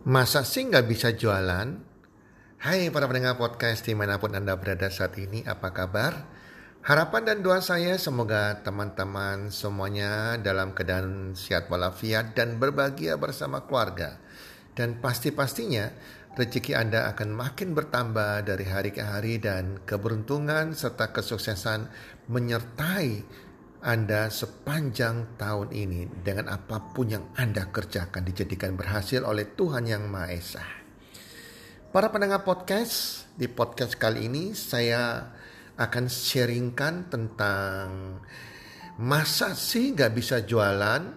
Masa sih nggak bisa jualan? Hai para pendengar podcast di mana pun Anda berada saat ini, apa kabar? Harapan dan doa saya semoga teman-teman semuanya dalam keadaan sehat walafiat dan berbahagia bersama keluarga. Dan pasti-pastinya rezeki Anda akan makin bertambah dari hari ke hari dan keberuntungan serta kesuksesan menyertai anda sepanjang tahun ini dengan apa pun yang Anda kerjakan dijadikan berhasil oleh Tuhan Yang Maha Esa. Para pendengar podcast, di podcast kali ini saya akan sharingkan tentang masa sih gak bisa jualan.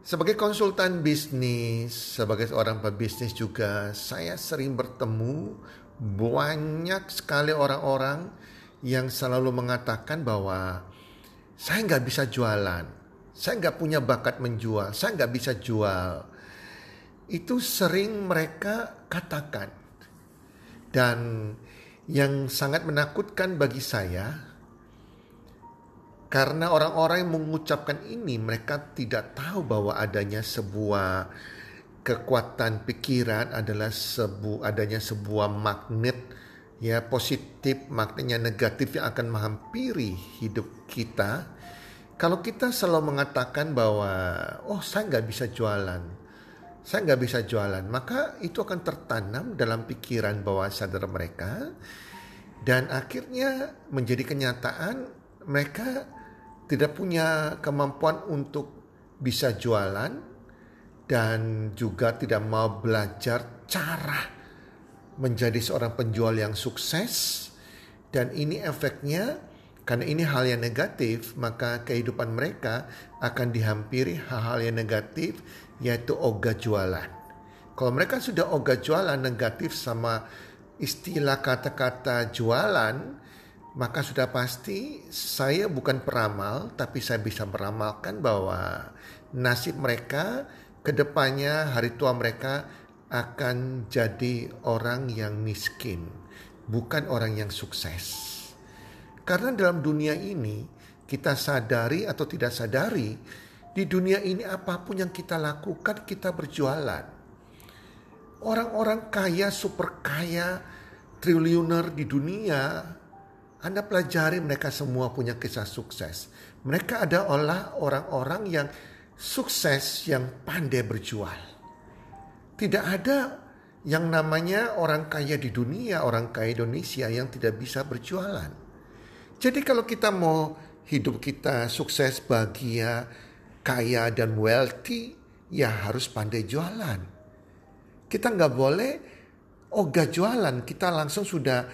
Sebagai konsultan bisnis, sebagai seorang pebisnis juga, saya sering bertemu banyak sekali orang-orang yang selalu mengatakan bahwa saya nggak bisa jualan, saya nggak punya bakat menjual, saya nggak bisa jual. Itu sering mereka katakan. Dan yang sangat menakutkan bagi saya, karena orang-orang yang mengucapkan ini mereka tidak tahu bahwa adanya sebuah kekuatan pikiran adalah sebu adanya sebuah magnet ya positif magnetnya negatif yang akan menghampiri hidup kita. Kalau kita selalu mengatakan bahwa oh saya nggak bisa jualan saya nggak bisa jualan maka itu akan tertanam dalam pikiran bawah sadar mereka. Dan akhirnya menjadi kenyataan mereka tidak punya kemampuan untuk bisa jualan dan juga tidak mau belajar cara menjadi seorang penjual yang sukses dan ini efeknya karena ini hal yang negatif maka kehidupan mereka akan dihampiri hal-hal yang negatif yaitu ogah jualan. Kalau mereka sudah ogah jualan negatif sama istilah kata-kata jualan maka sudah pasti saya bukan peramal tapi saya bisa meramalkan bahwa nasib mereka ke depannya hari tua mereka akan jadi orang yang miskin, bukan orang yang sukses. Karena dalam dunia ini, kita sadari atau tidak sadari, di dunia ini apa pun yang kita lakukan, kita berjualan. Orang-orang kaya, super kaya, triliuner di dunia, Anda pelajari mereka semua punya kisah sukses. Mereka adalah orang-orang yang sukses yang pandai berjual. Tidak ada yang namanya orang kaya di dunia, orang kaya Indonesia yang tidak bisa berjualan. Jadi kalau kita mau hidup kita sukses, bahagia, kaya dan wealthy, ya harus pandai jualan. Kita nggak boleh ogah jualan, kita langsung sudah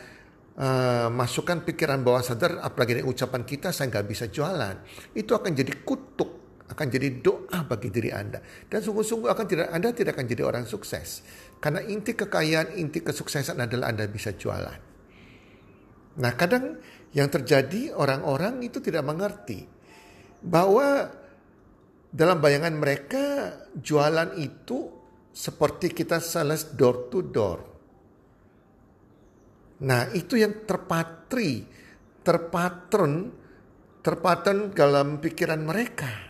uh, masukkan pikiran bawah sadar, apalagi ucapan kita saya nggak bisa jualan. Itu akan jadi kutuk akan jadi doa bagi diri Anda. Dan sungguh-sungguh akan tidak Anda tidak akan jadi orang sukses. Karena inti kekayaan, inti kesuksesan adalah Anda bisa jualan. Nah kadang yang terjadi orang-orang itu tidak mengerti bahwa dalam bayangan mereka jualan itu seperti kita sales door to door. Nah itu yang terpatri, terpatron, terpatron dalam pikiran mereka.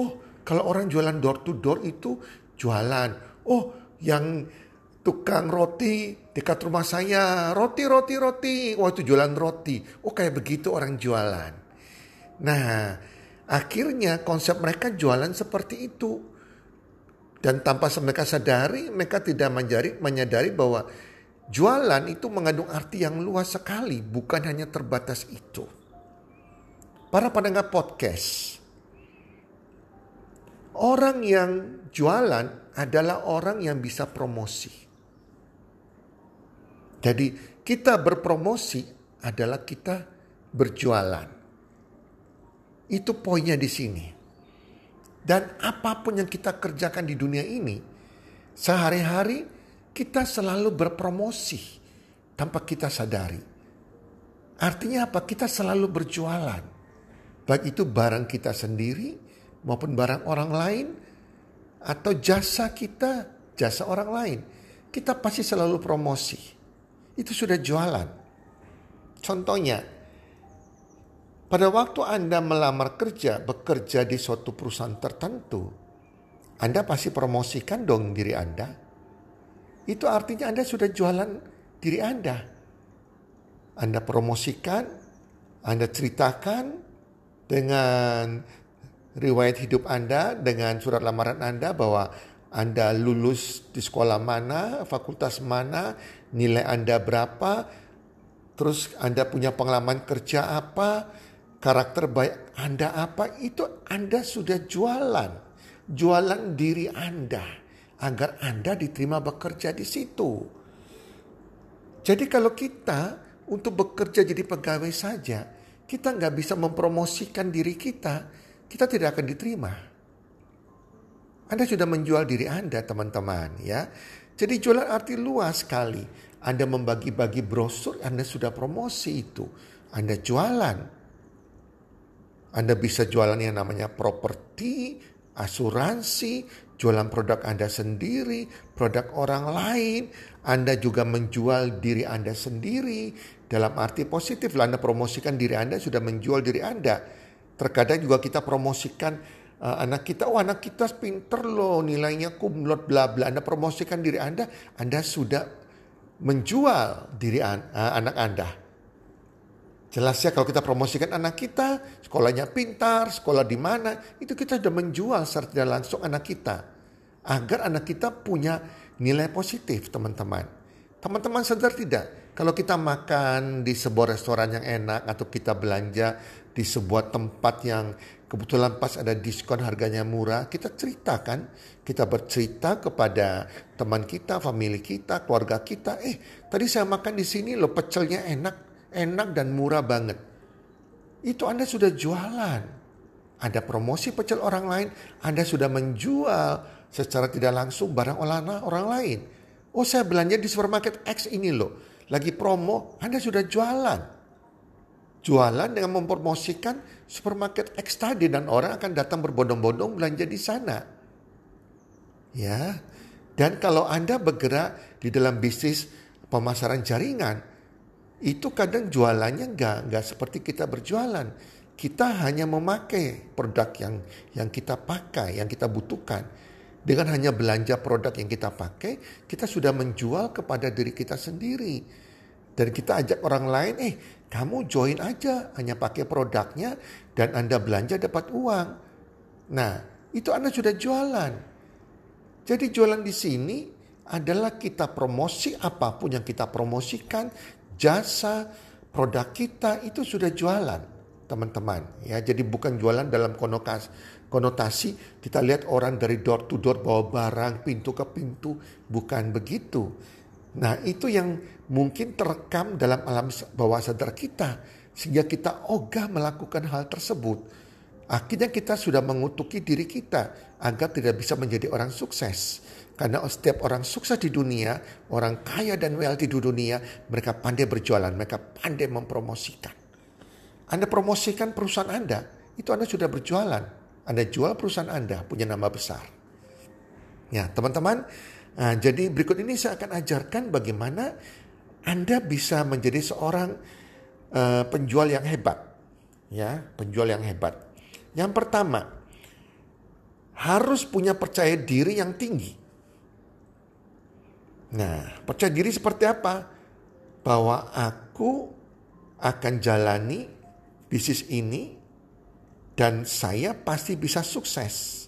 Oh, kalau orang jualan door to door itu jualan. Oh, yang tukang roti dekat rumah saya, roti, roti, roti. Oh, itu jualan roti. Oh, kayak begitu orang jualan. Nah, akhirnya konsep mereka jualan seperti itu. Dan tanpa mereka sadari, mereka tidak menyadari, menyadari bahwa jualan itu mengandung arti yang luas sekali, bukan hanya terbatas itu. Para pendengar podcast, Orang yang jualan adalah orang yang bisa promosi. Jadi kita berpromosi adalah kita berjualan. Itu poinnya di sini. Dan apa pun yang kita kerjakan di dunia ini, sehari-hari kita selalu berpromosi tanpa kita sadari. Artinya apa? Kita selalu berjualan. Baik itu barang kita sendiri, maupun barang orang lain atau jasa kita, jasa orang lain, kita pasti selalu promosi. Itu sudah jualan. Contohnya, pada waktu Anda melamar kerja, bekerja di suatu perusahaan tertentu, Anda pasti promosikan dong diri Anda. Itu artinya Anda sudah jualan diri Anda. Anda promosikan, Anda ceritakan dengan riwayat hidup Anda, dengan surat lamaran Anda bahwa Anda lulus di sekolah mana, fakultas mana, nilai Anda berapa, terus Anda punya pengalaman kerja apa, karakter baik Anda apa, itu Anda sudah jualan. Jualan diri Anda agar Anda diterima bekerja di situ. Jadi kalau kita untuk bekerja jadi pegawai saja, kita nggak bisa mempromosikan diri kita, kita tidak akan diterima. Anda sudah menjual diri Anda, teman-teman, ya. Jadi jualan arti luas sekali. Anda membagi-bagi brosur, Anda sudah promosi itu. Anda jualan. Anda bisa jualan yang namanya properti, asuransi, jualan produk Anda sendiri, produk orang lain. Anda juga menjual diri Anda sendiri. Dalam arti positif, Anda promosikan diri Anda sudah menjual diri Anda. Terkadang juga kita promosikan uh, anak kita, oh anak kita pinter loh, nilainya kumlot bla bla. Anda promosikan diri Anda, Anda sudah menjual diri an, uh, anak Anda. Jelas ya kalau kita promosikan anak kita, sekolahnya pintar, sekolah di mana, itu kita sudah menjual secara langsung anak kita. Agar anak kita punya nilai positif teman-teman. Teman-teman sadar tidak? Kalau kita makan di sebuah restoran yang enak atau kita belanja di sebuah tempat yang kebetulan pas ada diskon harganya murah, kita ceritakan, kita bercerita kepada teman kita, family kita, keluarga kita, eh tadi saya makan di sini loh pecelnya enak, enak dan murah banget. Itu Anda sudah jualan. Ada promosi pecel orang lain, Anda sudah menjual secara tidak langsung barang olahan orang lain. Oh saya belanja di supermarket X ini loh lagi promo, Anda sudah jualan. Jualan dengan mempromosikan supermarket X tadi dan orang akan datang berbondong-bondong belanja di sana. Ya. Dan kalau Anda bergerak di dalam bisnis pemasaran jaringan, itu kadang jualannya nggak nggak seperti kita berjualan. Kita hanya memakai produk yang yang kita pakai, yang kita butuhkan dengan hanya belanja produk yang kita pakai, kita sudah menjual kepada diri kita sendiri. Dan kita ajak orang lain, eh kamu join aja, hanya pakai produknya dan Anda belanja dapat uang. Nah, itu Anda sudah jualan. Jadi jualan di sini adalah kita promosi apa pun yang kita promosikan, jasa, produk kita itu sudah jualan, teman-teman. Ya, jadi bukan jualan dalam konotasi konotasi kita lihat orang dari door to door bawa barang pintu ke pintu bukan begitu. Nah, itu yang mungkin terekam dalam alam bawah sadar kita sehingga kita ogah melakukan hal tersebut. Akhirnya kita sudah mengutuki diri kita agar tidak bisa menjadi orang sukses. Karena setiap orang sukses di dunia, orang kaya dan wealthy di dunia, mereka pandai berjualan, mereka pandai mempromosikan. Anda promosikan perusahaan Anda, itu Anda sudah berjualan. Anda jual perusahaan Anda punya nama besar. Ya, teman-teman, nah, jadi berikut ini saya akan ajarkan bagaimana Anda bisa menjadi seorang uh, penjual yang hebat. Ya, penjual yang hebat. Yang pertama, harus punya percaya diri yang tinggi. Nah, percaya diri seperti apa? Bahwa aku akan jalani bisnis ini dan saya pasti bisa sukses.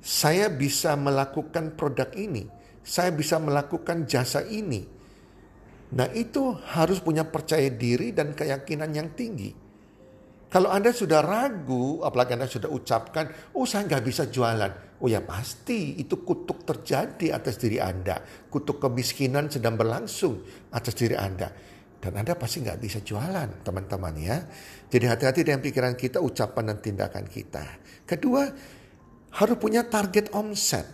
Saya bisa melakukan produk ini, saya bisa melakukan jasa ini. Nah, itu harus punya percaya diri dan keyakinan yang tinggi. Kalau Anda sudah ragu, apalagi Anda sudah ucapkan, "Oh, saya nggak bisa jualan." Oh ya pasti itu kutuk terjadi atas diri Anda. Kutuk kemiskinan sedang berlangsung atas diri Anda. Dan Anda pasti nggak bisa jualan teman-teman ya. Jadi hati-hati dengan pikiran kita, ucapan dan tindakan kita. Kedua, harus punya target omset.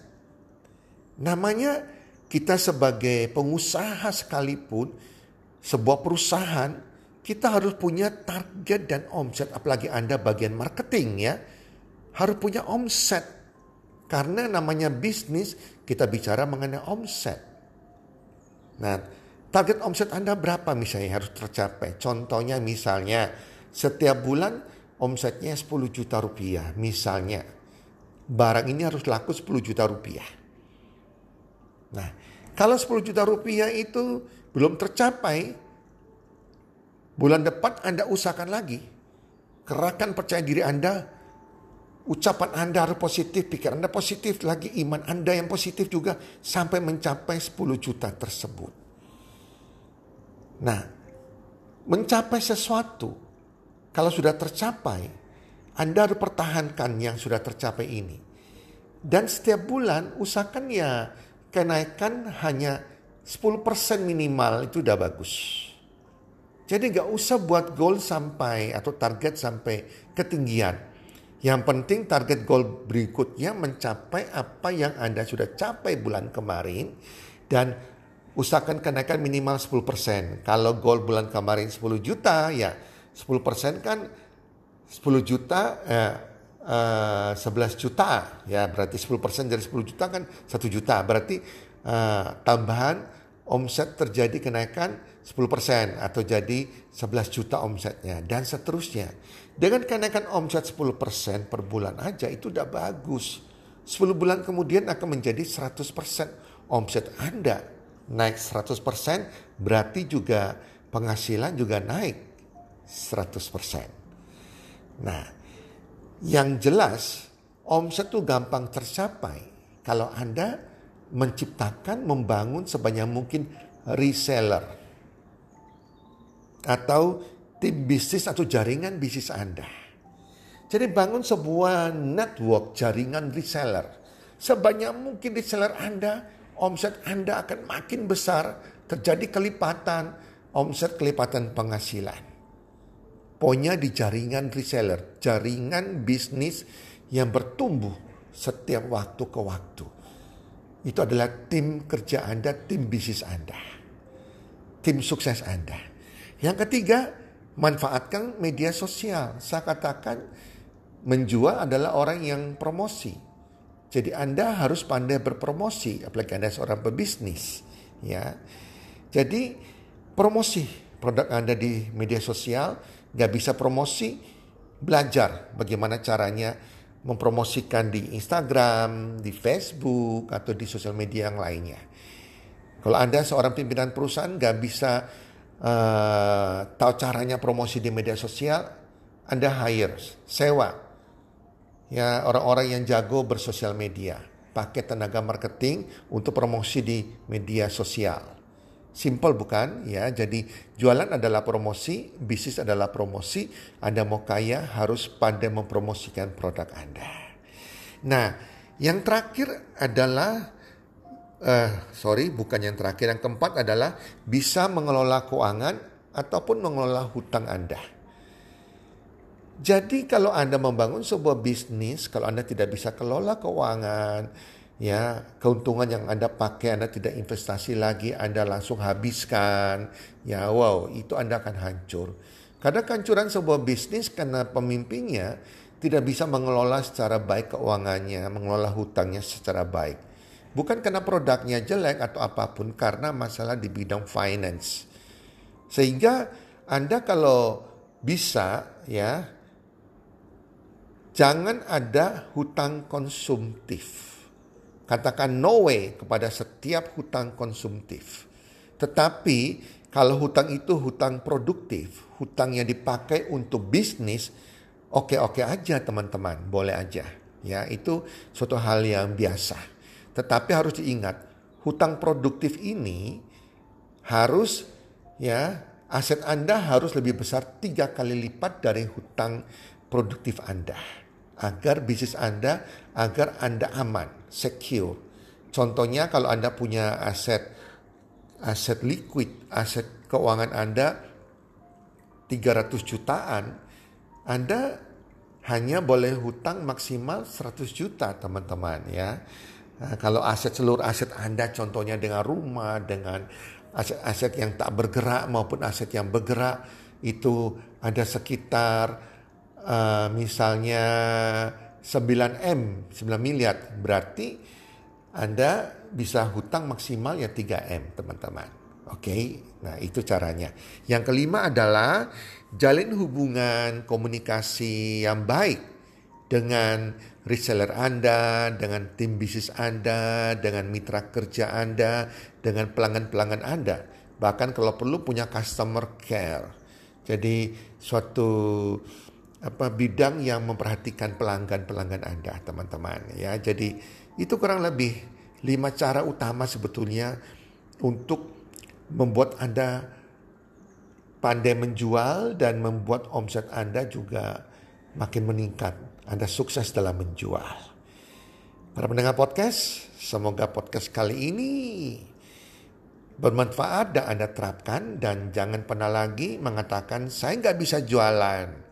Namanya kita sebagai pengusaha sekalipun, sebuah perusahaan, kita harus punya target dan omset. Apalagi Anda bagian marketing ya. Harus punya omset. Karena namanya bisnis, kita bicara mengenai omset. Nah, Target omset Anda berapa misalnya harus tercapai? Contohnya misalnya setiap bulan omsetnya 10 juta rupiah misalnya. barang ini harus laku 10 juta rupiah. Nah, kalau 10 juta rupiah itu belum tercapai, bulan depan Anda usahakan lagi. Kerahkan percaya diri Anda, ucapan Anda harus positif, pikiran Anda positif, lagi iman Anda yang positif juga sampai mencapai 10 juta tersebut. Nah, mencapai sesuatu, kalau sudah tercapai, anda harus pertahankan yang sudah tercapai ini. Dan setiap bulan usahakan ya kenaikan hanya 10% minimal itu udah bagus. Jadi nggak usah buat goal sampai atau target sampai ketinggian. Yang penting target goal berikutnya mencapai apa yang Anda sudah capai bulan kemarin dan usahakan kenaikan minimal 10%. Kalau goal bulan kemarin 10 juta ya 10% kan 10 juta eh, eh, 11 juta ya berarti 10% dari 10 juta kan 1 juta berarti eh, tambahan omset terjadi kenaikan 10% atau jadi 11 juta omsetnya dan seterusnya. Dengan kenaikan omset 10% per bulan aja itu udah bagus. 10 bulan kemudian akan menjadi 100% omset Anda. Naik 100% berarti juga penghasilan juga naik 100%. Nah, yang jelas omset itu gampang tercapai kalau Anda menciptakan, membangun sebanyak mungkin reseller atau tim bisnis atau jaringan bisnis Anda. Jadi bangun sebuah network jaringan reseller. Sebanyak mungkin reseller Anda, omset Anda akan makin besar, terjadi kelipatan, omset kelipatan penghasilan. Pokoknya di jaringan reseller, jaringan bisnis yang bertumbuh setiap waktu ke waktu. Itu adalah tim kerja Anda, tim bisnis Anda. Tim sukses Anda. Yang ketiga, manfaatkan media sosial. Saya katakan menjual adalah orang yang promosi. Jadi Anda harus pandai berpromosi, apalagi Anda seorang pebisnis, ya. Jadi promosi produk Anda di media sosial nggak bisa promosi, belajar bagaimana caranya mempromosikan di Instagram, di Facebook, atau di sosial media yang lainnya. Kalau Anda seorang pimpinan perusahaan nggak bisa uh, tahu caranya promosi di media sosial, Anda hire, sewa. Ya orang-orang yang jago bersosial media, pakai tenaga marketing untuk promosi di media sosial. Simple bukan? Ya, jadi jualan adalah promosi, bisnis adalah promosi. Anda mau kaya harus pandai mempromosikan produk Anda. Nah, yang terakhir adalah uh, sorry, bukan yang terakhir. Yang keempat adalah bisa mengelola keuangan ataupun mengelola hutang Anda. Jadi kalau Anda membangun sebuah bisnis, kalau Anda tidak bisa kelola keuangan, ya keuntungan yang Anda pakai Anda tidak investasi lagi Anda langsung habiskan ya wow itu Anda akan hancur. Karena kehancuran sebuah bisnis karena pemimpinnya tidak bisa mengelola secara baik keuangannya mengelola hutangnya secara baik. Bukan karena produknya jelek atau apa pun karena masalah di bidang finance. Sehingga Anda kalau bisa ya jangan ada hutang konsumtif katakan no way kepada setiap hutang konsumtif. Tetapi kalau hutang itu hutang produktif, hutang yang dipakai untuk bisnis, oke-oke aja teman-teman, boleh aja. Ya, itu suatu hal yang biasa. Tetapi harus diingat, hutang produktif ini harus ya aset Anda harus lebih besar tiga kali lipat dari hutang produktif Anda agar bisnis Anda, agar Anda aman, secure. Contohnya kalau Anda punya aset aset liquid, aset keuangan Anda 300 jutaan, Anda hanya boleh hutang maksimal 100 juta teman-teman ya. Nah, kalau aset seluruh aset Anda contohnya dengan rumah, dengan aset-aset yang tak bergerak maupun aset yang bergerak itu ada sekitar uh, misalnya 9M, 9 miliar, berarti Anda bisa hutang maksimal ya 3M, teman-teman. Oke, okay? nah itu caranya. Yang kelima adalah jalin hubungan komunikasi yang baik dengan reseller Anda, dengan tim bisnis Anda, dengan mitra kerja Anda, dengan pelanggan-pelanggan Anda. Bahkan kalau perlu punya customer care. Jadi suatu apa bidang yang memperhatikan pelanggan-pelanggan Anda, teman-teman ya. Jadi itu kurang lebih lima cara utama sebetulnya untuk membuat Anda pandai menjual dan membuat omset Anda juga makin meningkat. Anda sukses dalam menjual. Para pendengar podcast, semoga podcast kali ini bermanfaat dan Anda terapkan dan jangan pernah lagi mengatakan saya nggak bisa jualan.